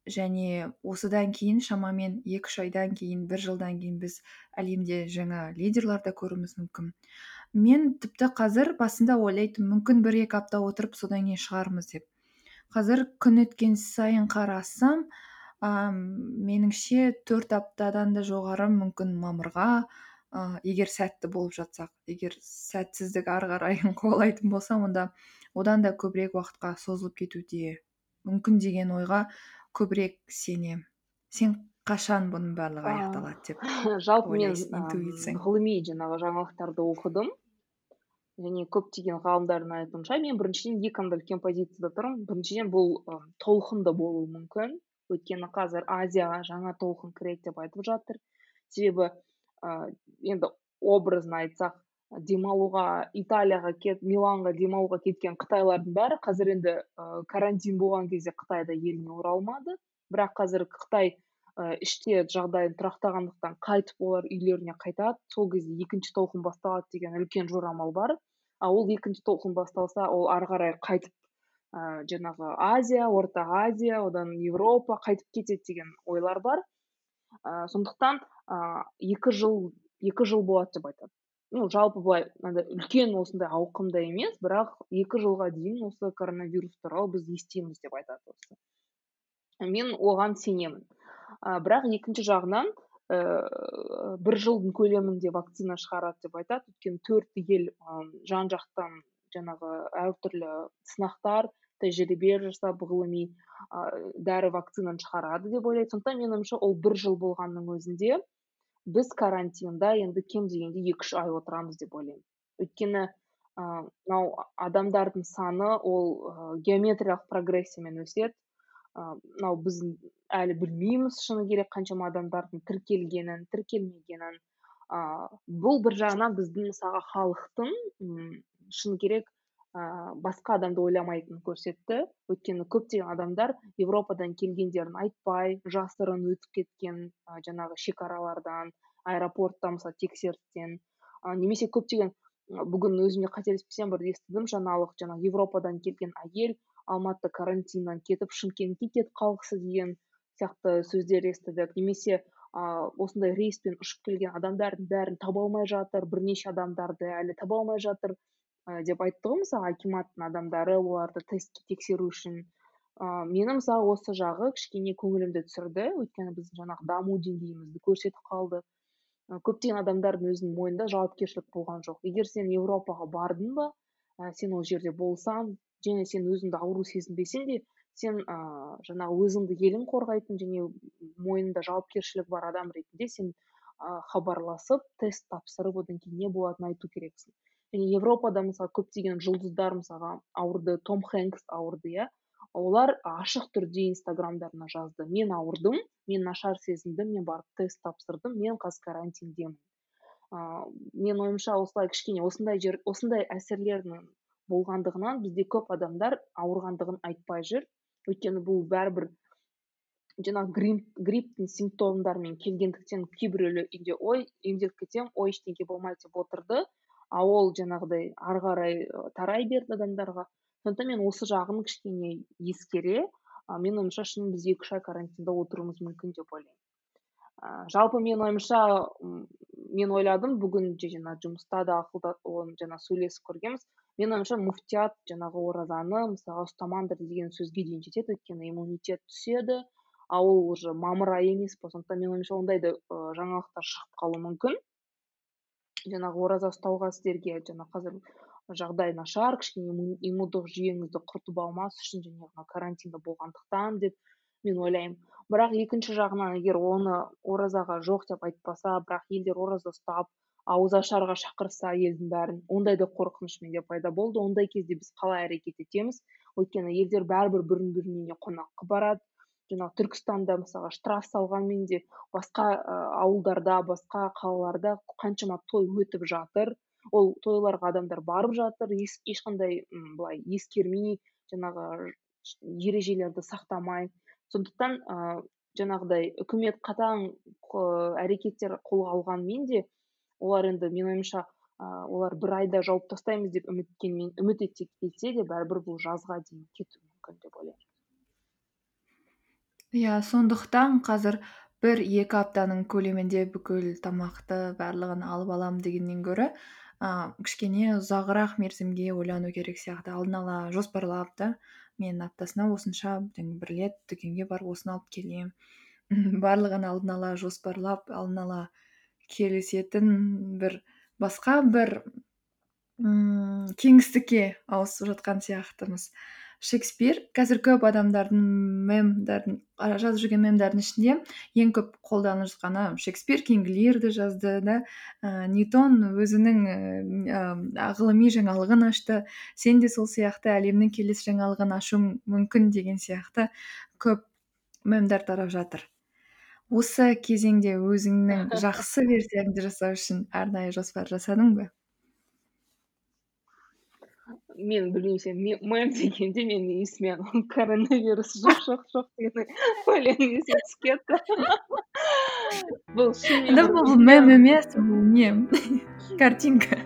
Және осыдан кейін шамамен екі үш айдан кейін бір жылдан кейін біз әлемде жаңа лидерларды көруіміз мүмкін. Мен тіпті қазір басында ойлайтынмын мүмкін бір екі апта отырып содан кейін шығармыз деп. Қазір күн өткен сайын қарасам ә, меніңше төрт аптадан да жоғары мүмкін мамырға ә, егер сәтті болып жатсақ егер сәтсіздік ары қарай қуалайтын болса онда одан да көбірек уақытқа созылып кетуде мүмкін деген ойға көбірек сенемін сен қашан бұның барлығы аяқталады деп жалпы мен ғылыми жаңағы жаңалықтарды оқыдым. Және көптеген ғалымдардың айтуынша мен біріншіден екі үлкен позицияда тұрмын. Біріншіден бұл толқынды болуы мүмкін. Өйткені қазір азияға жаңа толқын кіреді деп айтып жатыр. Себебі енді образно айтсақ демалуға италияға кет миланға демалуға кеткен қытайлардың бәрі қазір енді ә, карантин болған кезде қытайда еліне оралмады. Бірақ қазір қытай ә, іште жағдайы тұрақтағандықтан қайтып олар үйлеріне қайтады. Сол кезде екінші толқын басталады деген үлкен жорамал бар. Ал ол екінші толқын басталса ол ары қарай қайтып ә, жаңағы азия орта азия одан еуропа қайтып кетеді деген ойлар бар. Ә, сондықтан ыыы екі жыл екі жыл болады деп айтады. Ну жалпы былай мынандай үлкен осындай ауқымда емес бірақ екі жылға дейін осы коронавирус туралы біз естиміз деп айтады осы. Мен оған сенемін. Ә, бірақ екінші жағынан ііі ә, бір жылдың көлемінде вакцина шығарады деп айтады. Өйткені төрт ел жан жақтан жаңағы әртүрлі сынақтар тәжірибе жасап ғылыми ә, дәрі вакцинаны шығарады деп ойлайды сондықтан менің ойымша ол бір жыл болғанның өзінде біз карантинда енді кем дегенде екі үш ай отырамыз деп ойлаймын. Өйткені мынау адамдардың саны ол геометриялық прогрессиямен өседі. Мынау біз әлі білмейміз шыны керек қаншама адамдардың тіркелгенін тіркелмегенін. Ыыы бұл бір жағынан біздің мысалға халықтың шыны керек ыыы басқа адамды ойламайтынын көрсетті. Өйткені көптеген адамдар европадан келгендерін айтпай жасырын өтіп кеткен ә, жаңағы шекаралардан аэропортта мысалы тексерістен. Ә, немесе көптеген бүгін өзім де қателеспесем бір естідім жаңалық жаңағы европадан келген әйел алматы карантиннан кетіп шымкентке кетіп қалғысы деген сияқты сөздер естідік. Немесе ыыы осындай рейспен ұшып келген адамдардың бәрін таба алмай жатыр бірнеше адамдарды әлі таба алмай жатыр. ә, деп айтты ғой мысалы акиматтың адамдары оларды тестке тексеру үшін. Ыыы мені мысалы осы жағы кішкене көңілімді түсірді. Өйткені біздің жаңағы даму деңгейімізді көрсетіп қалды. Көптеген адамдардың өзінің мойнында жауапкершілік болған жоқ. Егер сен еуропаға бардың ба ә, сен ол жерде болсаң және сен өзіңді ауру сезінбесең де сен ыыы жаңағы өзіңді елің қорғайтын және мойнында жауапкершілігі бар адам ретінде сен ыыы хабарласып тест тапсырып одан кейін не болатынын айту керексің. Және европада мысалы көптеген жұлдыздар мысалға ауырды том хэнкс ауырды иә. Олар ашық түрде инстаграмдарына жазды. Мен ауырдым мен нашар сезіндім мен барып тест тапсырдым мен қазір карантиндемін ыыы менің ойымша осылай кішкене осындай жер осындай әсерлердің болғандығынан бізде көп адамдар ауырғандығын айтпай жүр. Өйткені бұл бәрібір жаңағы грипп грипптің симптомдарымен келгендіктен кейбіреулер үйде ой емделіп кетсем ой ештеңе болмайды деп отырды. А ол жаңағыдай ары қарай тарай берді адамдарға. Сондықтан мен осы жағын кішкене ескере ә, менің ойымша шын біз екі үш ай карантинда отыруымыз мүмкін деп ойлаймын. Жалпы менің ойымша мен ойладым бүгін жаңа жұмыста да ақылда оны жаңа сөйлесіп көргенбіз. Менің ойымша муфтият жаңағы оразаны мысалға ұстамаңдар деген сөзге дейін жетеді өйткені иммунитет түседі ал ол уже мамыр айы емес па сондықтан менің ойымша ондай да жаңалықтар шығып қалуы мүмкін. Жаңағы ораза ұстауға сіздерге жаңа қазір жағдай нашар кішкене иммундық жүйеңізді құртып алмас үшін жаңағы карантинда болғандықтан деп мен ойлаймын. Бірақ екінші жағынан егер оны оразаға жоқ деп айтпаса бірақ елдер ораза ұстап ауызашарға шақырса елдің бәрін ондай да қорқыныш менде пайда болды. Ондай кезде біз қалай әрекет етеміз? Өйткені елдер бәрібір бірін бірінің үйіне қонаққа барады. Жаңағы түркістанда мысалы штраф салғанмен де басқа ә, ауылдарда басқа қалаларда қаншама той өтіп жатыр. Ол тойларға адамдар барып жатыр. Еш, ешқандай былай ескермей жаңағы ережелерді сақтамай. Сондықтан ә, жаңағыдай үкімет қатаң әрекеттер қолға алғанмен де олар енді менің ойымша олар бір айда жауып тастаймыз деп үміткенмен үміт етсе де бәрібір бұл жазға дейін кетуі мүмкін деп ойлаймын. Иә сондықтан қазір бір екі аптаның көлемінде бүкіл тамақты барлығын алып аламын дегеннен гөрі ә, кішкене ұзағырақ мерзімге ойлану керек сияқты. Алдын ала жоспарлап та мен аптасына осынша бір рет дүкенге барып осыны алып келемін. Барлығын алдын ала жоспарлап алдын ала келісетін бір басқа бір мм кеңістікке ауысып жатқан сияқтымыз. Шекспир қазір көп адамдардың мемдардың жазып жүрген мемдардың ішінде ең көп қолданып жатқаны шекспир кинг лирді жазды да ә, ньютон өзінің ә, ғылыми жаңалығын ашты. Сен де сол сияқты әлемнің келесі жаңалығын ашуың мүмкін деген сияқты көп мемдар тарап жатыр. Осы кезеңде өзіңнің жақсы версияңды жасау үшін арнайы жоспар жасадың ба? мен білмеймін сен мем дегенде менің есіме коронавирус жоқ жоқ жоқ деген өлең есіме түсіп кетті бұл шынымен бұл мем емес бұл не картинка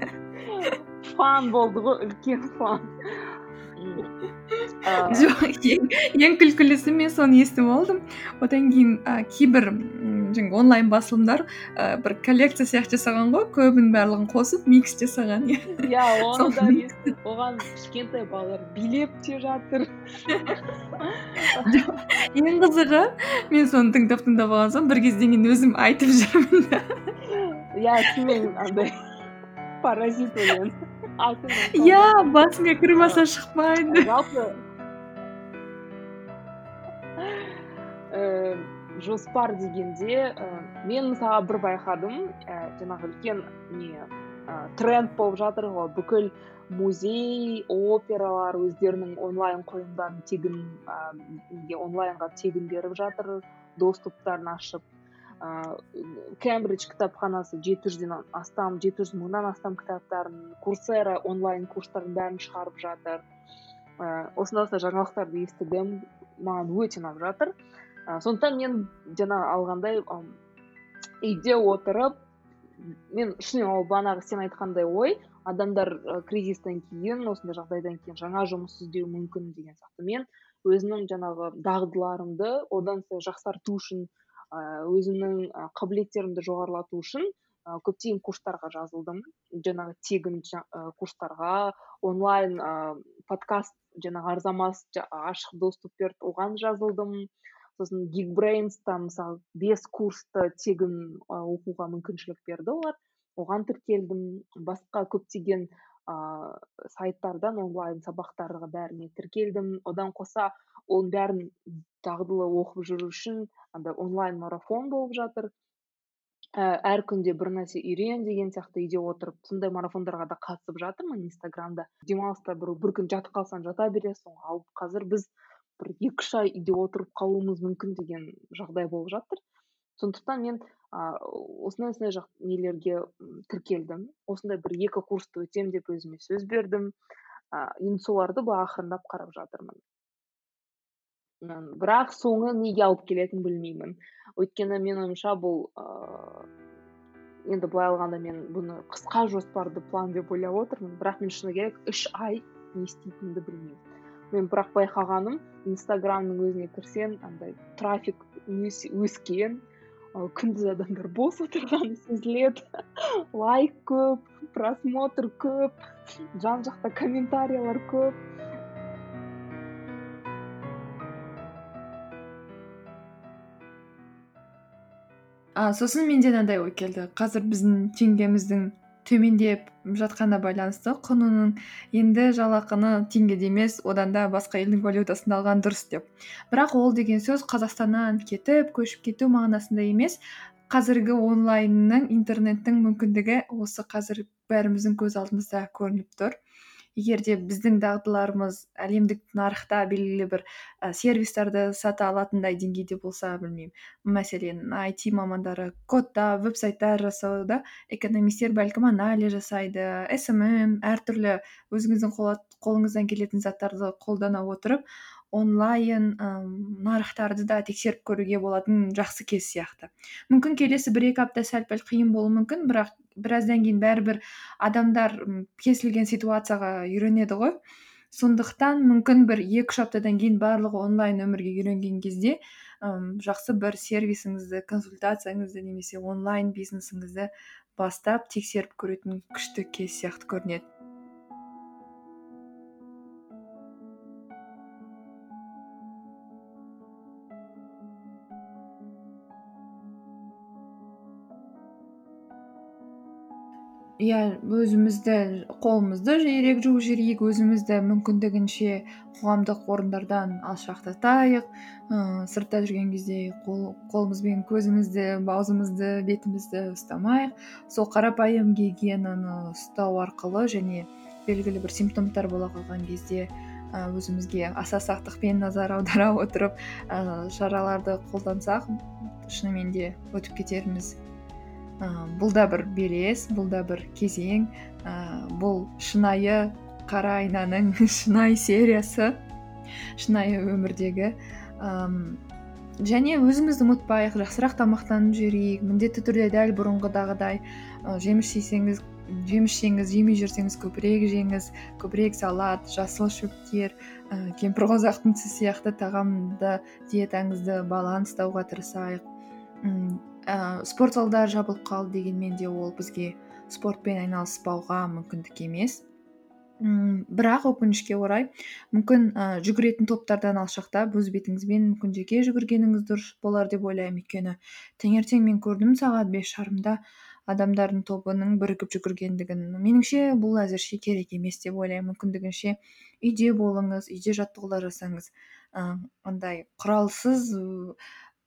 фан болды ғой үлкен фан жоқ ең күлкілісі мен соны естіп алдым одан кейін ә, кейбір жаңағы онлайн басылымдар ә, бір коллекция сияқты жасаған ғой көбінің барлығын қосып микс жасаған. Иә иә оны да оған кішкентай балалар билеп те жатыр. ең қызығы мен соны тыңдап тыңдап алған соң бір кезден кейін өзім айтып жүрмін да. Иә сенің андай паразит өлең иә басыңа кірмаса шықпайды. Жалпы жоспар дегенде ә, мен мысалы бір байқадым ә, жаңағы үлкен не ә, тренд болып жатыр ғой бүкіл музей опералар өздерінің онлайн қойылымдарын тегін ә, онлайнға тегін беріп жатыр доступтарын ашып. Ыыы кембридж кітапханасы жеті жүзден астам жеті жүз мыңнан астам кітаптарын курсера онлайн курстарын бәрін шығарып жатыр. Ыыы осындай осындай жаңалықтарды естідім. Маған өте ұнап жатыр. Ә, сондықтан мен жаңа алғандай үйде отырып мен шынымен ол бағанағы сен айтқандай ой адамдар кризистен кейін осындай жағдайдан кейін жаңа жұмыс іздеуі мүмкін деген сияқты. Мен өзімнің жаңағы дағдыларымды одан сайын жақсарту үшін өзімнің қабілеттерімді жоғарылату үшін көптеген курстарға жазылдым. Жаңағы тегін курстарға онлайн подкаст жаңағы арзамас ашық доступ берді оған жазылдым. Сосын гигбрейнста мысалы бес курсты тегін оқуға мүмкіншілік берді олар. Оған тіркелдім. Басқа көптеген ыыы сайттардан онлайн сабақтарға бәріне тіркелдім. Одан қоса оның бәрін дағдылы оқып жүру үшін андай онлайн марафон болып жатыр. Ә, әр күнде бір нәрсе үйрен деген сияқты үйде отырып сондай марафондарға да қатысып жатырмын инстаграмда. Демалыста бір, бір күн жатып қалсаң жата бересің ал қазір біз бір екі үш ай үйде отырып қалуымыз мүмкін деген жағдай болып жатыр. Сондықтан мен ыыы осындай осындай жақ нелерге тіркелдім. Осындай бір екі курсты өтемін деп өзіме сөз бердім. Ыыы енді соларды былай ақырындап қарап жатырмын? Бірақ соңы неге алып келетінін білмеймін. Өйткені менің ойымша бұл ыыы енді былай алғанда мен бұны қысқа жоспарды план деп ойлап отырмын. Бірақ мен шыны керек үш ай не істейтінімді білмеймін. Мен бірақ байқағаным инстаграмның өзіне кірсең андай трафик өскен күндіз адамдар бос отырғаны сезіледі. Лайк көп просмотр көп жан жақта комментарийлер көп. А сосын менде мынандай ой келді. Қазір біздің жеңгеміздің төмендеп жатқанына байланысты құнының енді жалақыны теңгеде емес одан да басқа елдің валютасында алған дұрыс деп. Бірақ ол деген сөз қазақстаннан кетіп көшіп кету мағынасында емес қазіргі онлайнның интернеттің мүмкіндігі осы қазір бәріміздің көз алдымызда көрініп тұр. Егер де біздің дағдыларымыз әлемдік нарықта белгілі бір і сервистарды сата алатындай деңгейде болса білмеймін. Мәселен айти мамандары кодтап веб сайттар жасауда экономисттер бәлкім анализ жасайды смм әртүрлі өзіңіздің қолыңыздан келетін заттарды қолдана отырып онлайн нарықтарды да тексеріп көруге болатын жақсы кез сияқты. Мүмкін келесі бір екі апта сәл пәл қиын болуы мүмкін бірақ біраздан кейін бәрібір адамдар кез келген ситуацияға үйренеді ғой. Сондықтан мүмкін бір екі үш аптадан кейін барлығы онлайн өмірге үйренген кезде жақсы бір сервисіңізді консультацияңызды немесе онлайн бизнесіңізді бастап тексеріп көретін күшті кез сияқты көрінеді. Иә өзімізді қолымызды жиірек жуып жіберейік өзімізді мүмкіндігінше қоғамдық орындардан алшақтатайық. Ыыы сыртта жүрген кезде қол, қолымызбен көзімізді аузымызды бетімізді ұстамайық. Сол қарапайым гигиенаны ұстау арқылы және белгілі бір симптомдар бола қалған кезде өзімізге аса сақтықпен назар аудара отырып ыыы шараларды қолдансақ шынымен де өтіп кетеріміз ыыы бұл да бір белес бұл да бір кезең. Ыыы бұл шынайы қара айнаның шынайы сериясы шынайы өмірдегі. Ыыы және өзімізді ұмытпайық жақсырақ тамақтанып жүрейік міндетті түрде дәл бұрынғыдағыдай. Жеміс жесеңіз жеміс жеңіз жемей жүрсеңіз көбірек жеңіз көбірек салат жасыл шөптер. І кемпірқосақтың тісі сияқты тағамды диетаңызды баланстауға тырысайық. Ә, спорт залдар жабылып қалды дегенмен де ол бізге спортпен айналыспауға мүмкіндік емес. Мм бірақ өкінішке орай мүмкін ә, жүгіретін топтардан алшақтап өз бетіңізбен мүмкін жеке жүгіргеніңіз дұрыс болар деп ойлаймын. Өйткені таңертең мен көрдім сағат бес жарымда адамдардың тобының бірігіп жүгіргендігін. Меніңше бұл әзірше керек емес деп ойлаймын. Мүмкіндігінше үйде болыңыз үйде жаттығулар жасаңыз. Ыыы андай құралсыз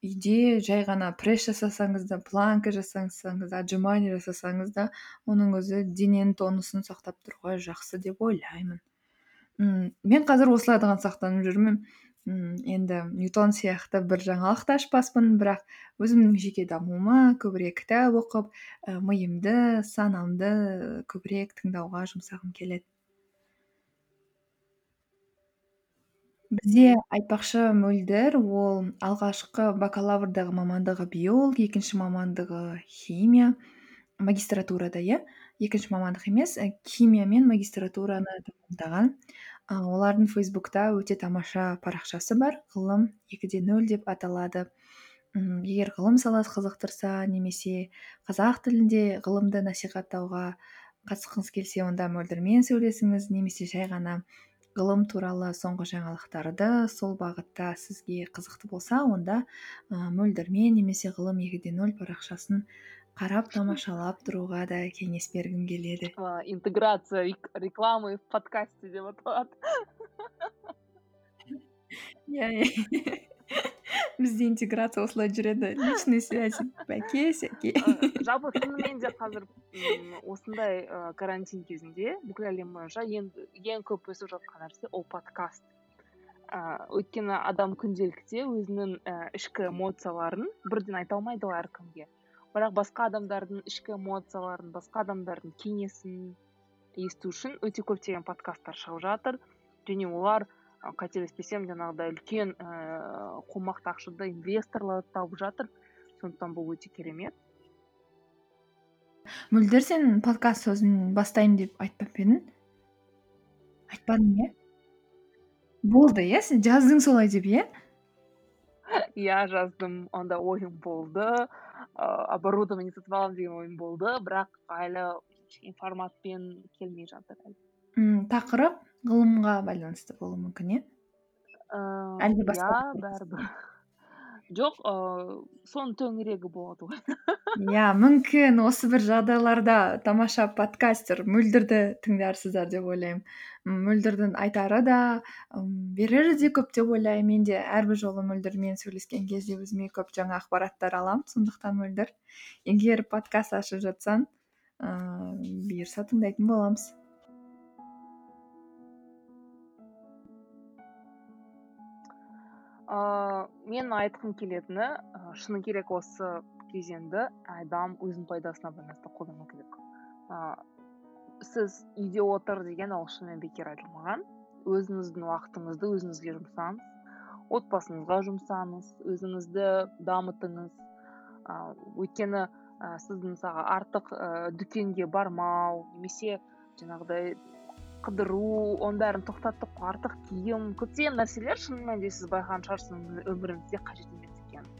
үйде жай ғана пресс жасасаңыз да планка жасасаңыз да отжимание жасасаңыз да оның өзі дененің тонусын сақтап тұруға жақсы деп ойлаймын. Мм мен қазір осылардан сақтанып жүрмін. Мм енді ньютон сияқты бір жаңалық ашпаспын бірақ өзімнің жеке дамуыма көбірек кітап оқып миымды санамды көбірек тыңдауға жұмсағым келеді. Бізде айтпақшы мөлдір ол алғашқы бакалаврдағы мамандығы биолог екінші мамандығы химия магистратурада иә? Екінші мамандық емес химия мен магистратураны тәмамдаған. Олардың фейсбукта өте тамаша парақшасы бар ғылым екіде нөл деп аталады. М егер ғылым саласы қызықтырса немесе қазақ тілінде ғылымды насихаттауға қатысқыңыз келсе онда мөлдірмен сөйлесіңіз немесе жай ғана ғылым туралы соңғы жаңалықтарды сол бағытта сізге қызықты болса онда мөлдірмен немесе ғылым екі нөл парақшасын қарап тамашалап тұруға да кеңес бергім келеді. Интеграция рекламы в подкасте деп аталады. Иә иә. бізде интеграция осылай жүреді. Личный связь бәке сәке жалпы шынымен де қазір осындай ы карантин кезінде бүкіл әлем бойынша ең көп өсіп жатқан нәрсе ол подкаст. Ыыы өйткені адам күнделікте өзінің і ішкі эмоцияларын бірден айта алмайды ғой әркімге. Бірақ басқа адамдардың ішкі эмоцияларын басқа адамдардың кеңесін есту үшін өте көптеген подкасттар шығып жатыр. Және олар қателеспесем жаңағыдай үлкен ііі қомақты ақшада инвесторлар тауып жатыр сондықтан бұл өте керемет. Мөлдір сен подкаст өзің бастаймын деп айтпап па едің? Айтпадың иә? Болды иә сен жаздың солай деп иә? Иә жаздым онда ойым болды ыыы оборудование сатып аламын деген ойым болды бірақ әлі форматпен келмей жатыр мм тақырып? Ғылымға байланысты болуы мүмкін иә? Ыыы әлде басқа иә бәрібір. жоқ ыыы соның төңірегі болады ғой. Иә мүмкін. Осы бір жағдайларда тамаша подкастер мөлдірді тыңдарсыздар деп ойлаймын. Мөлдірдің айтары да берері де көп деп ойлаймын. Мен де әрбір жолы мөлдірмен сөйлескен кезде өзіме көп жаңа ақпараттар аламын. Сондықтан мөлдір егер подкаст ашып жатсаң ыыы бұйырса тыңдайтын боламыз. Ыыы мен айтқым келетіні шыны керек осы кезеңді адам өзінің пайдасына байланысты қолдану керек. Ыыы сіз үйде отыр деген ол шынымен бекер айтылмаған. Өзіңіздің уақытыңызды өзіңізге жұмсаңыз отбасыңызға жұмсаңыз өзіңізді дамытыңыз. Ыыы өйткені ә, сіз мысалға артық ә, дүкенге бармау немесе жаңағыдай қыдыру оның бәрін тоқтаттық артық киім көптеген нәрселер шын мәнінде сіз байқаған шығарсыз өміріңізде қажет емес екенін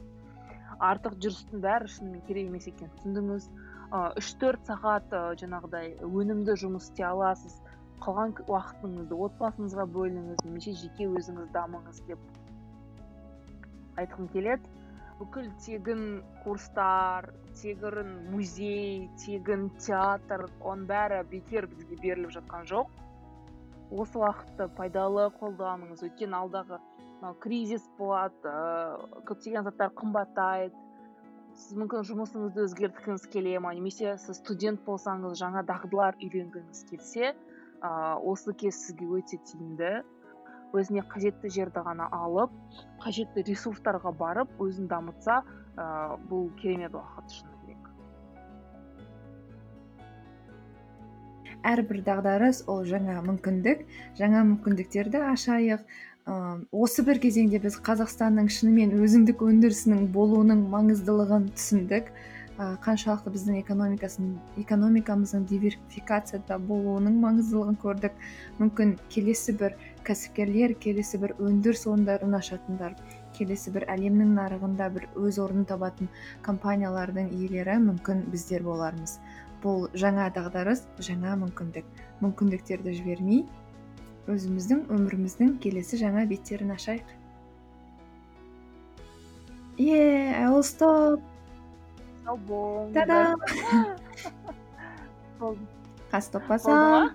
артық жүрістің бәрі шынымен керек емес екенін түсіндіңіз үш төрт сағат жаңағыдай өнімді жұмыс істей аласыз қалған уақытыңызды отбасыңызға бөліңіз немесе жеке өзіңіз дамыңыз деп айтқым келеді. Бүкіл тегін курстар тегін музей тегін театр оның бәрі бекер бізге беріліп жатқан жоқ. Осы уақытты пайдалы қолданыңыз өйткені алдағы мынау кризис болады ыыы көптеген заттар қымбаттайды. Сіз мүмкін жұмысыңызды өзгерткіңіз келе ма? Немесе сіз студент болсаңыз жаңа дағдылар үйренгіңіз келсе ыыы осы кез сізге өте тиімді. Өзіне қажетті жерді ғана алып қажетті ресурстарға барып өзін дамытса ыыы бұл керемет уақыт шыны әрбір дағдарыс ол жаңа мүмкіндік жаңа мүмкіндіктерді ашайық. Ыыы осы бір кезеңде біз қазақстанның шынымен өзіндік өндірісінің болуының маңыздылығын түсіндік. Ы қаншалықты біздің экономикамыздың диверсификацияда болуының маңыздылығын көрдік. Мүмкін келесі бір кәсіпкерлер келесі бір өндіріс орындарын ашатындар келесі бір әлемнің нарығында бір өз орнын табатын компаниялардың иелері мүмкін біздер болармыз. Бұл жаңа дағдарыс жаңа мүмкіндік. Мүмкіндіктерді жібермей өзіміздің өміріміздің келесі жаңа беттерін ашайық. Yeah i will stop. Та-дам! болды қазір